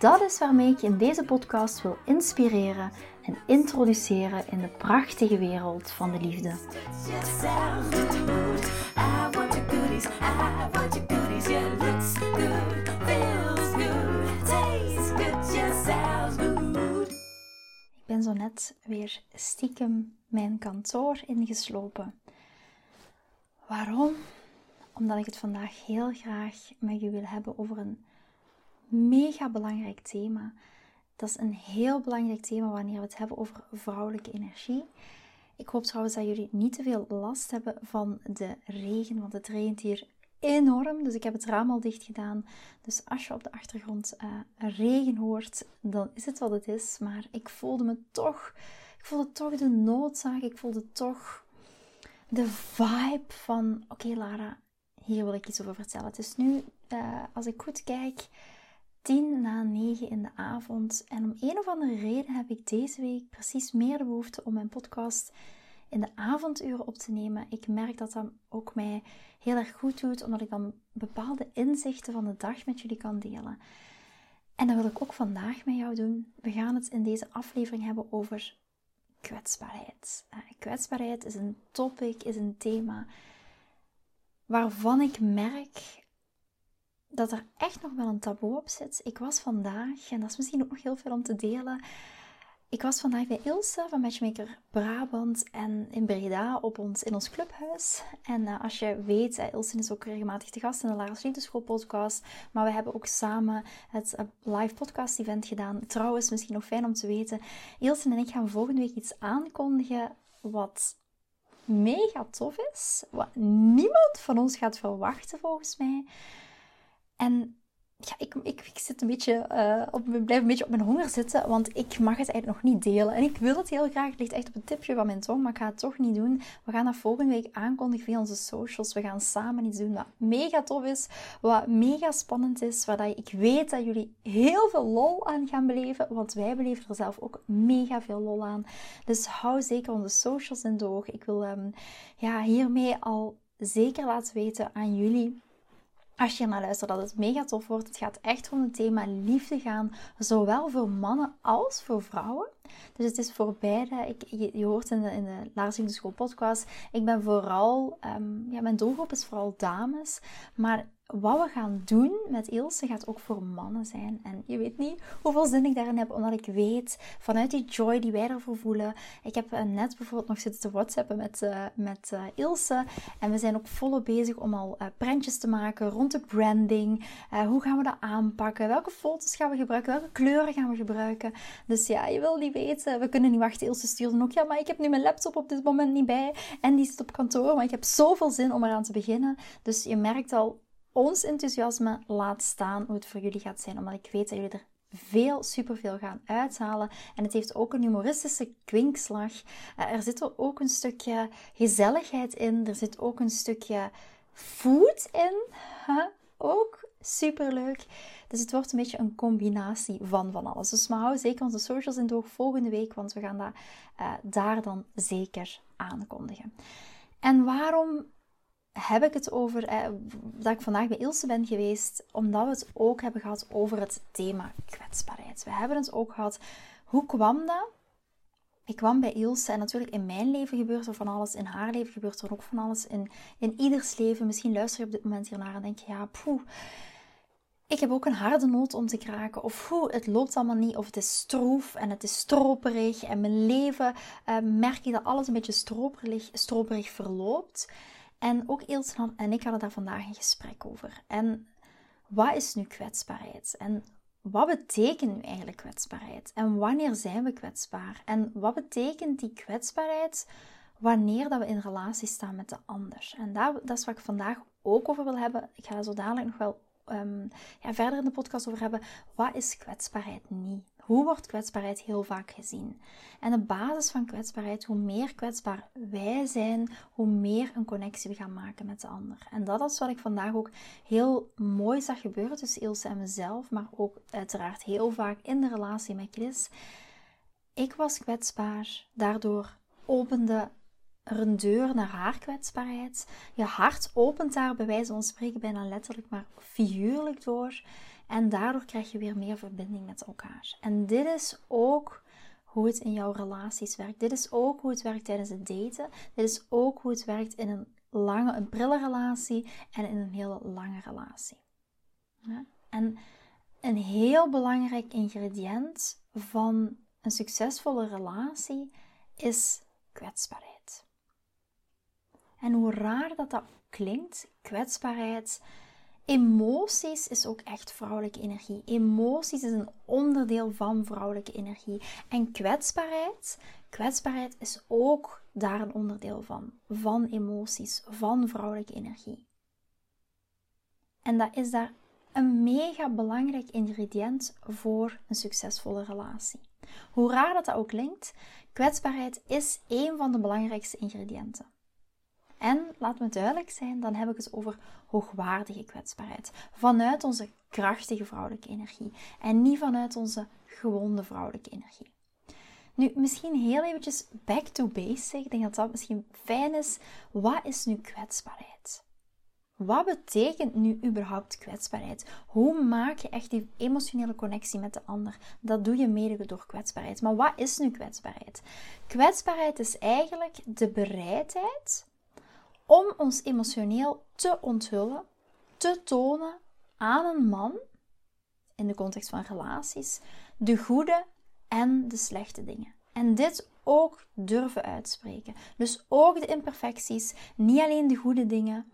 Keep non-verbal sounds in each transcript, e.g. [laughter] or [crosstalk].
Dat is waarmee ik je in deze podcast wil inspireren en introduceren in de prachtige wereld van de liefde. Ik ben zo net weer stiekem mijn kantoor ingeslopen. Waarom? Omdat ik het vandaag heel graag met je wil hebben over een mega belangrijk thema. Dat is een heel belangrijk thema wanneer we het hebben over vrouwelijke energie. Ik hoop trouwens dat jullie niet te veel last hebben van de regen, want het regent hier enorm. Dus ik heb het raam al dicht gedaan. Dus als je op de achtergrond uh, regen hoort, dan is het wat het is. Maar ik voelde me toch, ik voelde toch de noodzaak. Ik voelde toch de vibe van: oké, Lara, hier wil ik iets over vertellen. Het is nu, uh, als ik goed kijk, tien na negen in de avond. En om een of andere reden heb ik deze week precies meer de behoefte om mijn podcast in de avonduren op te nemen. Ik merk dat dat ook mij heel erg goed doet, omdat ik dan bepaalde inzichten van de dag met jullie kan delen. En dat wil ik ook vandaag met jou doen. We gaan het in deze aflevering hebben over kwetsbaarheid. Uh, kwetsbaarheid is een topic, is een thema waarvan ik merk dat er echt nog wel een taboe op zit. Ik was vandaag, en dat is misschien ook nog heel veel om te delen. Ik was vandaag bij Ilse van Matchmaker Brabant en in Breda op ons, in ons clubhuis. En uh, als je weet, uh, is ook regelmatig te gast in de Lara's Liefdeschool podcast. Maar we hebben ook samen het uh, live podcast event gedaan. Trouwens, misschien nog fijn om te weten. Ilse en ik gaan volgende week iets aankondigen wat mega tof is. Wat niemand van ons gaat verwachten volgens mij. En ja, ik, ik, ik, zit een beetje, uh, op, blijf een beetje op mijn honger zitten, want ik mag het eigenlijk nog niet delen. En ik wil het heel graag. Het ligt echt op een tipje van mijn tong, maar ik ga het toch niet doen. We gaan dat volgende week aankondigen via onze socials. We gaan samen iets doen wat mega tof is, wat mega spannend is, waar ik weet dat jullie heel veel lol aan gaan beleven, want wij beleven er zelf ook mega veel lol aan. Dus hou zeker onze socials in de oog. Ik wil um, ja, hiermee al zeker laten weten aan jullie als je naar luistert, dat het mega tof wordt. Het gaat echt om het thema liefde gaan, zowel voor mannen als voor vrouwen. Dus het is voor beide. Ik, je, hoort in de, in de School podcast, ik ben vooral, um, ja, mijn doelgroep is vooral dames, maar wat we gaan doen met Ilse gaat ook voor mannen zijn. En je weet niet hoeveel zin ik daarin heb, omdat ik weet vanuit die joy die wij ervoor voelen. Ik heb eh, net bijvoorbeeld nog zitten te whatsappen met, uh, met uh, Ilse. En we zijn ook volop bezig om al uh, prentjes te maken rond de branding. hoe gaan we dat aanpakken? Welke foto's gaan we gebruiken? Welke kleuren gaan we gebruiken? Dus ja, je wil niet weten. We kunnen niet wachten. Ilse stuurde ook, ja, maar ik heb nu mijn laptop op dit moment niet bij. En die zit op kantoor. Maar ik heb zoveel zin om eraan te beginnen. Dus je merkt al ons enthousiasme laat staan hoe het voor jullie gaat zijn. Omdat ik weet dat jullie er veel, superveel gaan uithalen. En het heeft ook een humoristische kwinkslag. Uh, er zit ook een stukje gezelligheid in. Er zit ook een stukje food in. Ook superleuk. Dus het wordt een beetje een combinatie van van alles. Dus maar hou zeker onze socials in de volgende week, want we gaan dat uh, daar dan zeker aankondigen. En waarom heb ik het over eh, dat ik vandaag bij Ilse ben geweest, omdat we het ook hebben gehad over het thema kwetsbaarheid. We hebben het ook gehad, hoe kwam dat? Ik kwam bij Ilse en natuurlijk in mijn leven gebeurt er van alles, in haar leven gebeurt er ook van alles, in, in ieders leven. Misschien luister je op dit moment hiernaar en denk je, ja, poeh, ik heb ook een harde noot om te kraken. Of hoe, het loopt allemaal niet. Of het is stroef en het is stroperig. En mijn leven uh, merk ik dat alles een beetje stroperig, stroperig verloopt. En ook Ilse en ik hadden daar vandaag een gesprek over. En wat is nu kwetsbaarheid? En wat betekent nu eigenlijk kwetsbaarheid? En wanneer zijn we kwetsbaar? En wat betekent die kwetsbaarheid wanneer dat we in relatie staan met de ander? En dat, dat is wat ik vandaag ook over wil hebben. Ik ga daar zo dadelijk nog wel um, ja, verder in de podcast over hebben. Wat is kwetsbaarheid niet? hoe wordt kwetsbaarheid heel vaak gezien? En de basis van kwetsbaarheid, hoe meer kwetsbaar wij zijn, hoe meer een connectie we gaan maken met de ander. En dat is wat ik vandaag ook heel mooi zag gebeuren tussen Ilse en mezelf, maar ook uiteraard heel vaak in de relatie met Chris. Ik was kwetsbaar, daardoor opende er een deur naar haar kwetsbaarheid. Je hart opent daar bij wijze van spreken bijna letterlijk, maar figuurlijk door. En daardoor krijg je weer meer verbinding met elkaar. En dit is ook hoe het in jouw relaties werkt. Dit is ook hoe het werkt tijdens het daten. Dit is ook hoe het werkt in een lange, een prille relatie en in een hele lange relatie. Ja? En een heel belangrijk ingrediënt van een succesvolle relatie is kwetsbaarheid. En hoe raar dat dat klinkt, kwetsbaarheid, Emoties is ook echt vrouwelijke energie. Emoties is een onderdeel van vrouwelijke energie. En kwetsbaarheid, kwetsbaarheid is ook daar een onderdeel van. Van emoties, van vrouwelijke energie. En dat is daar een mega belangrijk ingrediënt voor een succesvolle relatie. Hoe raar dat, dat ook klinkt, kwetsbaarheid is een van de belangrijkste ingrediënten. En laat me duidelijk zijn, dan heb ik het over hoogwaardige kwetsbaarheid. Vanuit onze krachtige vrouwelijke energie. En niet vanuit onze gewonde vrouwelijke energie. Nu, misschien heel eventjes back to basic. Ik denk dat dat misschien fijn is. Wat is nu kwetsbaarheid? Wat betekent nu überhaupt kwetsbaarheid? Hoe maak je echt die emotionele connectie met de ander? Dat doe je mede door kwetsbaarheid. Maar wat is nu kwetsbaarheid? Kwetsbaarheid is eigenlijk de bereidheid om ons emotioneel te onthullen, te tonen aan een man, in de context van relaties, de goede en de slechte dingen. En dit ook durven uitspreken. Dus ook de imperfecties, niet alleen de goede dingen.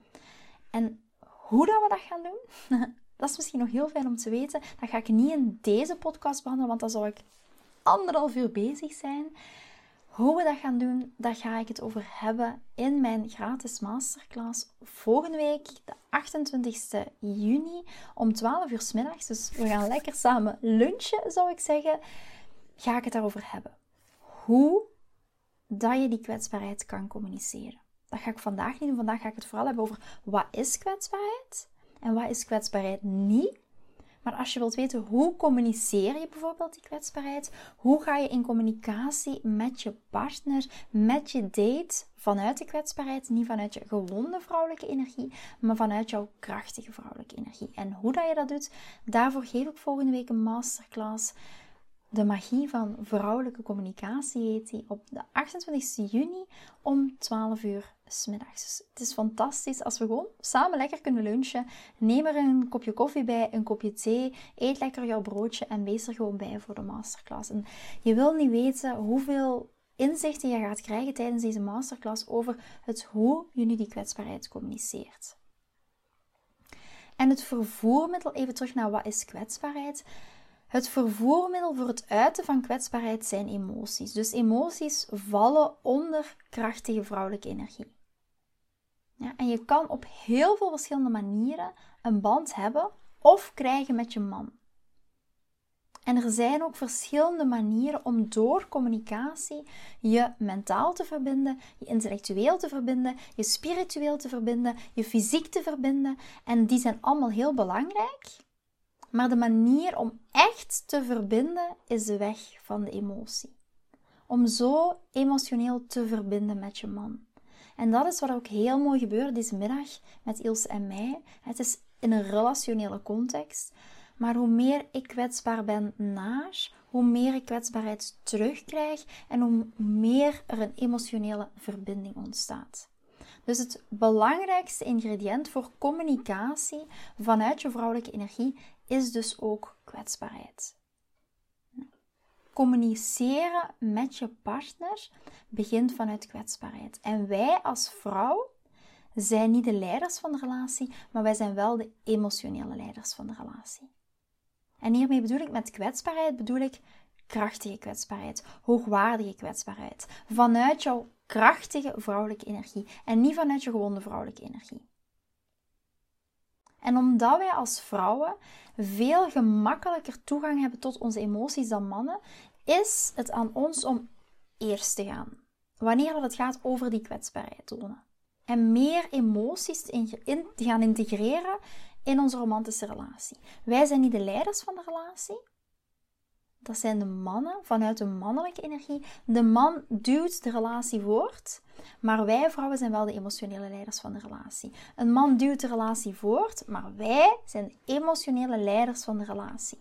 En hoe dat we dat gaan doen, [laughs] dat is misschien nog heel fijn om te weten. Dat ga ik niet in deze podcast behandelen, want dan zou ik anderhalf uur bezig zijn. Hoe we dat gaan doen, daar ga ik het over hebben in mijn gratis masterclass volgende week, de 28 juni, om 12 uur s middags. Dus we gaan lekker samen lunchen, zou ik zeggen. Ga ik het daarover hebben. Hoe dat je die kwetsbaarheid kan communiceren. Dat ga ik vandaag niet doen. Vandaag ga ik het vooral hebben over wat is kwetsbaarheid en wat is kwetsbaarheid niet. Maar als je wilt weten hoe communiceer je bijvoorbeeld die kwetsbaarheid, hoe ga je in communicatie met je partner, met je date vanuit de kwetsbaarheid, niet vanuit je gewonde vrouwelijke energie, maar vanuit jouw krachtige vrouwelijke energie. En hoe dat je dat doet, daarvoor geef ik volgende week een masterclass. De magie van vrouwelijke communicatie heet die op de 28 juni om 12 uur smiddags. Dus het is fantastisch als we gewoon samen lekker kunnen lunchen. Neem er een kopje koffie bij, een kopje thee. Eet lekker jouw broodje en wees er gewoon bij voor de masterclass. En je wil niet weten hoeveel inzichten je gaat krijgen tijdens deze masterclass over het hoe je nu die kwetsbaarheid communiceert. En het vervoermiddel, even terug naar wat is kwetsbaarheid. Het vervoermiddel voor het uiten van kwetsbaarheid zijn emoties. Dus emoties vallen onder krachtige vrouwelijke energie. Ja, en je kan op heel veel verschillende manieren een band hebben of krijgen met je man. En er zijn ook verschillende manieren om door communicatie je mentaal te verbinden, je intellectueel te verbinden, je spiritueel te verbinden, je fysiek te verbinden. En die zijn allemaal heel belangrijk. Maar de manier om echt te verbinden is de weg van de emotie. Om zo emotioneel te verbinden met je man. En dat is wat ook heel mooi gebeurde deze middag met Ilse en mij. Het is in een relationele context. Maar hoe meer ik kwetsbaar ben naar, hoe meer ik kwetsbaarheid terugkrijg en hoe meer er een emotionele verbinding ontstaat. Dus het belangrijkste ingrediënt voor communicatie vanuit je vrouwelijke energie is dus ook kwetsbaarheid. Communiceren met je partner begint vanuit kwetsbaarheid. En wij als vrouw zijn niet de leiders van de relatie, maar wij zijn wel de emotionele leiders van de relatie. En hiermee bedoel ik met kwetsbaarheid, bedoel ik krachtige kwetsbaarheid, hoogwaardige kwetsbaarheid. Vanuit jouw krachtige vrouwelijke energie en niet vanuit je gewonde vrouwelijke energie. En omdat wij als vrouwen veel gemakkelijker toegang hebben tot onze emoties dan mannen, is het aan ons om eerst te gaan. Wanneer het gaat over die kwetsbaarheid tonen. En meer emoties te, te gaan integreren in onze romantische relatie. Wij zijn niet de leiders van de relatie, dat zijn de mannen vanuit de mannelijke energie. De man duwt de relatie voort, maar wij vrouwen zijn wel de emotionele leiders van de relatie. Een man duwt de relatie voort, maar wij zijn de emotionele leiders van de relatie.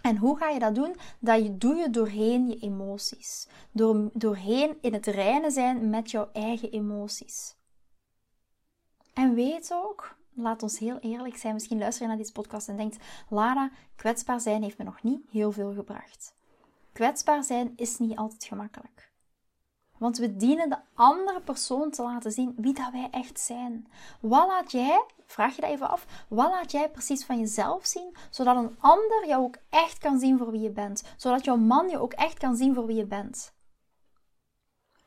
En hoe ga je dat doen? Dat doe je doorheen je emoties. Door, doorheen in het reinen zijn met jouw eigen emoties. En weet ook laat ons heel eerlijk zijn. Misschien luister je naar deze podcast en denkt: Lara, kwetsbaar zijn heeft me nog niet heel veel gebracht. Kwetsbaar zijn is niet altijd gemakkelijk. Want we dienen de andere persoon te laten zien wie dat wij echt zijn. Wat laat jij, vraag je dat even af, wat laat jij precies van jezelf zien, zodat een ander jou ook echt kan zien voor wie je bent? Zodat jouw man je ook echt kan zien voor wie je bent?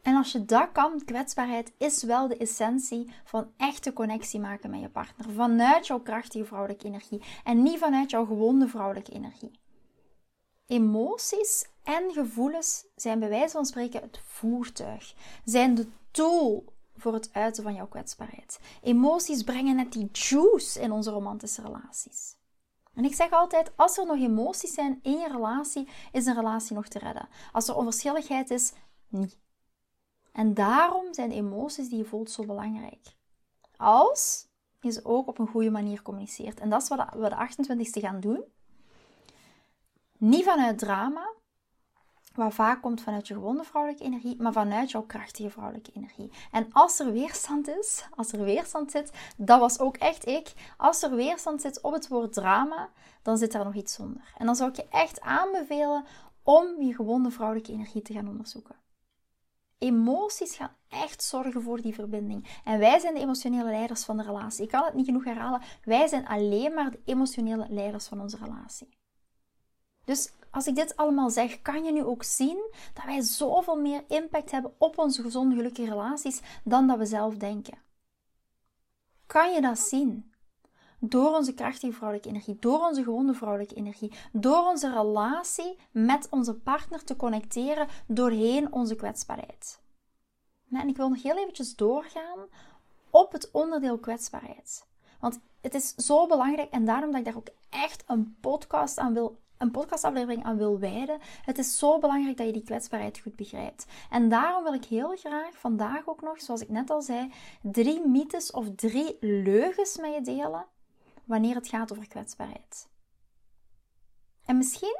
En als je dat kan, kwetsbaarheid is wel de essentie van echte connectie maken met je partner. Vanuit jouw krachtige vrouwelijke energie en niet vanuit jouw gewonde vrouwelijke energie. Emoties en gevoelens zijn bij wijze van spreken het voertuig, zijn de tool voor het uiten van jouw kwetsbaarheid. Emoties brengen net die juice in onze romantische relaties. En ik zeg altijd, als er nog emoties zijn in je relatie, is een relatie nog te redden. Als er onverschilligheid is, niet. En daarom zijn emoties die je voelt zo belangrijk. Als je ze ook op een goede manier communiceert. En dat is wat we de 28ste gaan doen. Niet vanuit drama, wat vaak komt vanuit je gewonde vrouwelijke energie, maar vanuit jouw krachtige vrouwelijke energie. En als er weerstand is, als er weerstand zit, dat was ook echt ik. Als er weerstand zit op het woord drama, dan zit daar nog iets onder. En dan zou ik je echt aanbevelen om je gewonde vrouwelijke energie te gaan onderzoeken. Emoties gaan echt zorgen voor die verbinding. En wij zijn de emotionele leiders van de relatie. Ik kan het niet genoeg herhalen. Wij zijn alleen maar de emotionele leiders van onze relatie. Dus als ik dit allemaal zeg, kan je nu ook zien dat wij zoveel meer impact hebben op onze gezonde, gelukkige relaties dan dat we zelf denken. Kan je dat zien? Door onze krachtige vrouwelijke energie, door onze gewonde vrouwelijke energie, door onze relatie met onze partner te connecteren doorheen onze kwetsbaarheid. En ik wil nog heel eventjes doorgaan op het onderdeel kwetsbaarheid. Want het is zo belangrijk en daarom dat ik daar ook echt een podcast aan wil een podcastaflevering aan wil wijden. Het is zo belangrijk dat je die kwetsbaarheid goed begrijpt. En daarom wil ik heel graag vandaag ook nog, zoals ik net al zei, drie mythes of drie leugens met je delen wanneer het gaat over kwetsbaarheid. En misschien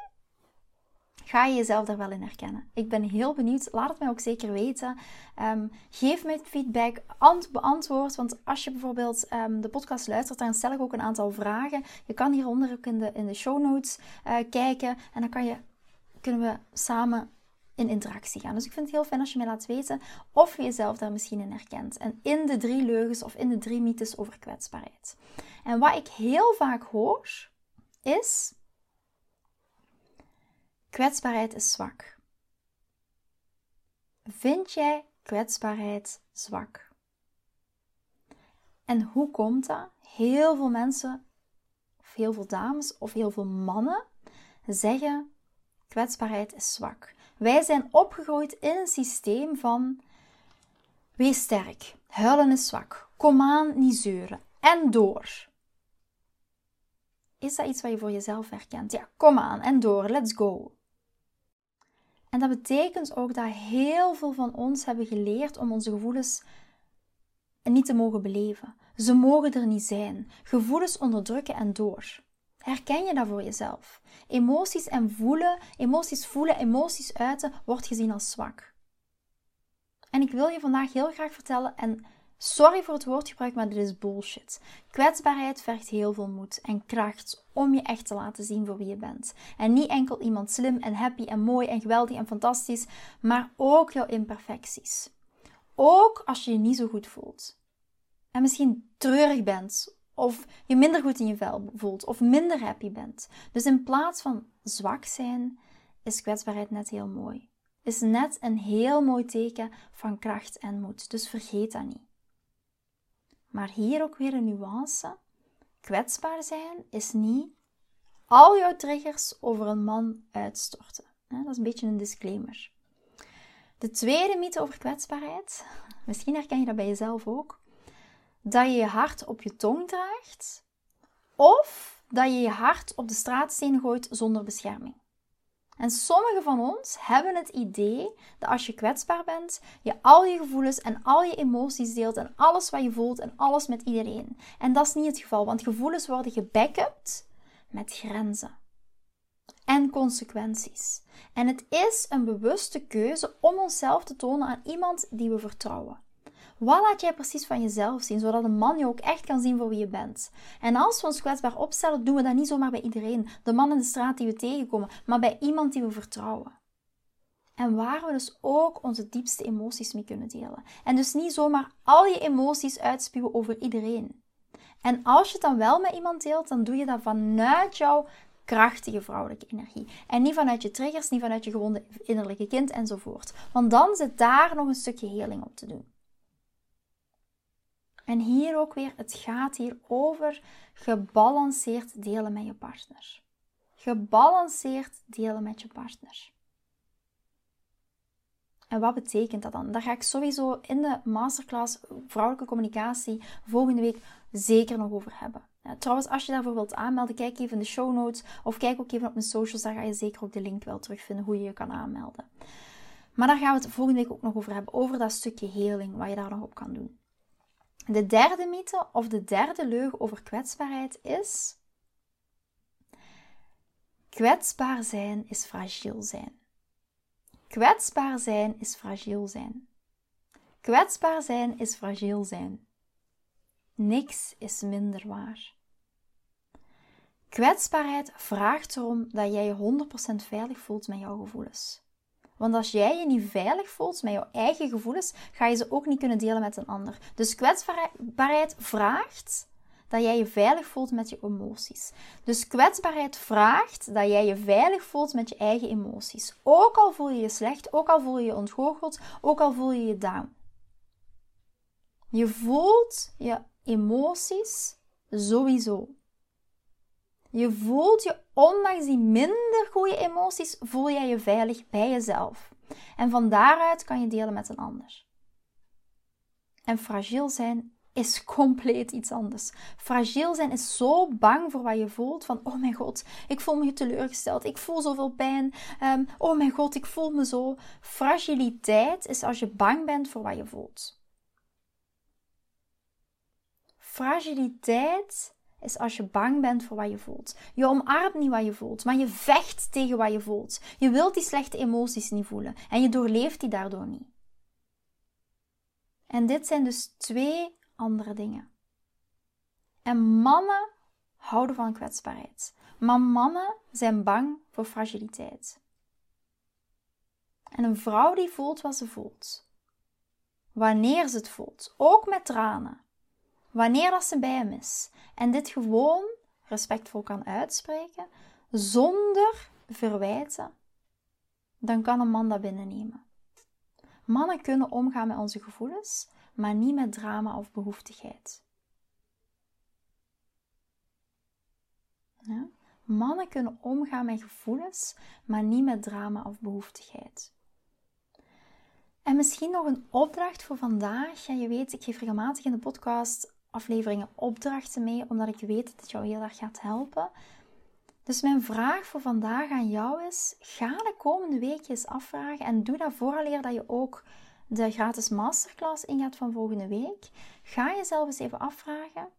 ga je jezelf daar wel in herkennen. Ik ben heel benieuwd. Laat het mij ook zeker weten. Um, geef mij feedback, beantwoord. Want als je bijvoorbeeld um, de podcast luistert, dan stel ik ook een aantal vragen. Je kan hieronder ook in de, in de show notes uh, kijken. En dan kan je, kunnen we samen in interactie gaan. Dus ik vind het heel fijn als je mij laat weten of je jezelf daar misschien in herkent. En in de drie leugens of in de drie mythes over kwetsbaarheid. En wat ik heel vaak hoor, is kwetsbaarheid is zwak. Vind jij kwetsbaarheid zwak? En hoe komt dat? Heel veel mensen, of heel veel dames, of heel veel mannen zeggen: kwetsbaarheid is zwak. Wij zijn opgegroeid in een systeem van: wees sterk, huilen is zwak, kom aan, niet zeuren en door. Is dat iets wat je voor jezelf herkent? Ja, kom aan en door, let's go. En dat betekent ook dat heel veel van ons hebben geleerd om onze gevoelens niet te mogen beleven. Ze mogen er niet zijn. Gevoelens onderdrukken en door. Herken je dat voor jezelf? Emoties en voelen, emoties voelen, emoties uiten wordt gezien als zwak. En ik wil je vandaag heel graag vertellen en Sorry voor het woordgebruik, maar dit is bullshit. Kwetsbaarheid vergt heel veel moed en kracht om je echt te laten zien voor wie je bent. En niet enkel iemand slim en happy en mooi en geweldig en fantastisch, maar ook jouw imperfecties. Ook als je je niet zo goed voelt. En misschien treurig bent, of je minder goed in je vel voelt, of minder happy bent. Dus in plaats van zwak zijn, is kwetsbaarheid net heel mooi. Is net een heel mooi teken van kracht en moed. Dus vergeet dat niet. Maar hier ook weer een nuance. kwetsbaar zijn is niet al jouw triggers over een man uitstorten. Dat is een beetje een disclaimer. De tweede mythe over kwetsbaarheid, [laughs] misschien herken je dat bij jezelf ook, dat je je hart op je tong draagt of dat je je hart op de straatsteen gooit zonder bescherming. En sommigen van ons hebben het idee dat als je kwetsbaar bent, je al je gevoelens en al je emoties deelt en alles wat je voelt en alles met iedereen. En dat is niet het geval, want gevoelens worden gebackupt met grenzen en consequenties. En het is een bewuste keuze om onszelf te tonen aan iemand die we vertrouwen. Wat laat jij precies van jezelf zien, zodat een man je ook echt kan zien voor wie je bent? En als we ons kwetsbaar opstellen, doen we dat niet zomaar bij iedereen, de man in de straat die we tegenkomen, maar bij iemand die we vertrouwen. En waar we dus ook onze diepste emoties mee kunnen delen. En dus niet zomaar al je emoties uitspuwen over iedereen. En als je het dan wel met iemand deelt, dan doe je dat vanuit jouw krachtige vrouwelijke energie. En niet vanuit je triggers, niet vanuit je gewonde innerlijke kind enzovoort. Want dan zit daar nog een stukje heling op te doen. En hier ook weer, het gaat hier over gebalanceerd delen met je partner. Gebalanceerd delen met je partner. En wat betekent dat dan? Daar ga ik sowieso in de masterclass vrouwelijke communicatie volgende week zeker nog over hebben. trouwens, als je daarvoor wilt aanmelden, kijk even in de show notes of kijk ook even op mijn socials. Daar ga je zeker ook de link wel terugvinden hoe je je kan aanmelden. Maar daar gaan we het volgende week ook nog over hebben. Over dat stukje heling, wat je daar nog op kan doen. De derde mythe of de derde leugen over kwetsbaarheid is: kwetsbaar zijn is fragiel zijn. Kwetsbaar zijn is fragiel zijn. Kwetsbaar zijn is fragiel zijn. Niks is minder waar. Kwetsbaarheid vraagt erom dat jij je 100% veilig voelt met jouw gevoelens. Want als jij je niet veilig voelt met jouw eigen gevoelens, ga je ze ook niet kunnen delen met een ander. Dus kwetsbaarheid vraagt dat jij je veilig voelt met je emoties. Dus kwetsbaarheid vraagt dat jij je veilig voelt met je eigen emoties. Ook al voel je je slecht, ook al voel je je ontgoocheld, ook al voel je je down. Je voelt je emoties sowieso. Je voelt je, ondanks die minder goede emoties, voel jij je veilig bij jezelf. En van daaruit kan je delen met een ander. En fragiel zijn is [laughs] compleet iets anders. Fragiel zijn is zo bang voor wat je voelt. Van, oh mijn god, ik voel me teleurgesteld. Ik voel zoveel pijn. Um, oh mijn god, ik voel me zo. Fragiliteit is als je bang bent voor wat je voelt. Fragiliteit is als je bang bent voor wat je voelt. Je omarmt niet wat je voelt, maar je vecht tegen wat je voelt. Je wilt die slechte emoties niet voelen en je doorleeft die daardoor niet. En dit zijn dus twee andere dingen. En mannen houden van kwetsbaarheid. Maar mannen zijn bang voor fragiliteit. En een vrouw die voelt wat ze voelt. Wanneer ze het voelt, ook met tranen. Wanneer dat ze bij hem is. En dit gewoon respectvol kan uitspreken, zonder verwijten, dan kan een man dat binnennemen. Mannen kunnen omgaan met onze gevoelens, maar niet met drama of behoeftigheid. Ja? Mannen kunnen omgaan met gevoelens, maar niet met drama of behoeftigheid. En misschien nog een opdracht voor vandaag. Ja, je weet, ik geef regelmatig in de podcast afleveringen opdrachten mee, omdat ik weet dat het jou heel erg gaat helpen. Dus mijn vraag voor vandaag aan jou is: ga de komende week eens afvragen en doe dat vooraleer dat je ook de gratis masterclass ingaat van volgende week. Ga jezelf eens even afvragen: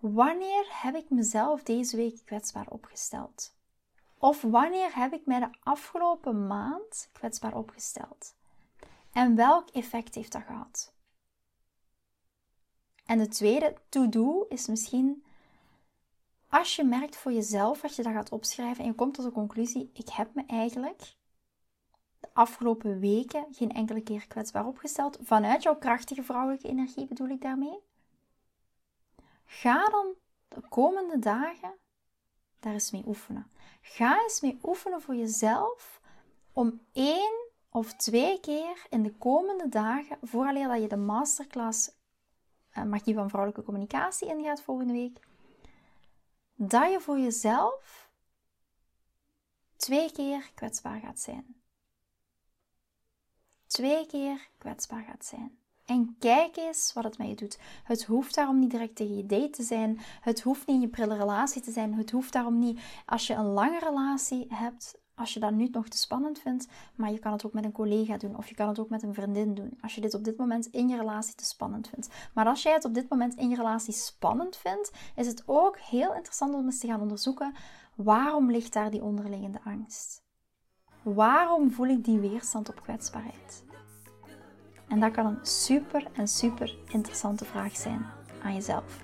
wanneer heb ik mezelf deze week kwetsbaar opgesteld? Of wanneer heb ik mij de afgelopen maand kwetsbaar opgesteld? En welk effect heeft dat gehad? En de tweede to-do is misschien als je merkt voor jezelf, als je dat gaat opschrijven en je komt tot de conclusie: ik heb me eigenlijk de afgelopen weken geen enkele keer kwetsbaar opgesteld. Vanuit jouw krachtige vrouwelijke energie bedoel ik daarmee. Ga dan de komende dagen daar eens mee oefenen. Ga eens mee oefenen voor jezelf om één of twee keer in de komende dagen, vooraleer dat je de masterclass magie van vrouwelijke communicatie ingaat volgende week, dat je voor jezelf twee keer kwetsbaar gaat zijn. Twee keer kwetsbaar gaat zijn. En kijk eens wat het met je doet. Het hoeft daarom niet direct tegen je date te zijn. Het hoeft niet in je prille relatie te zijn. Het hoeft daarom niet als je een lange relatie hebt. Als je dat nu nog te spannend vindt. Maar je kan het ook met een collega doen. Of je kan het ook met een vriendin doen. Als je dit op dit moment in je relatie te spannend vindt. Maar als jij het op dit moment in je relatie spannend vindt. Is het ook heel interessant om eens te gaan onderzoeken. Waarom ligt daar die onderliggende angst? Waarom voel ik die weerstand op kwetsbaarheid? En dat kan een super en super interessante vraag zijn aan jezelf.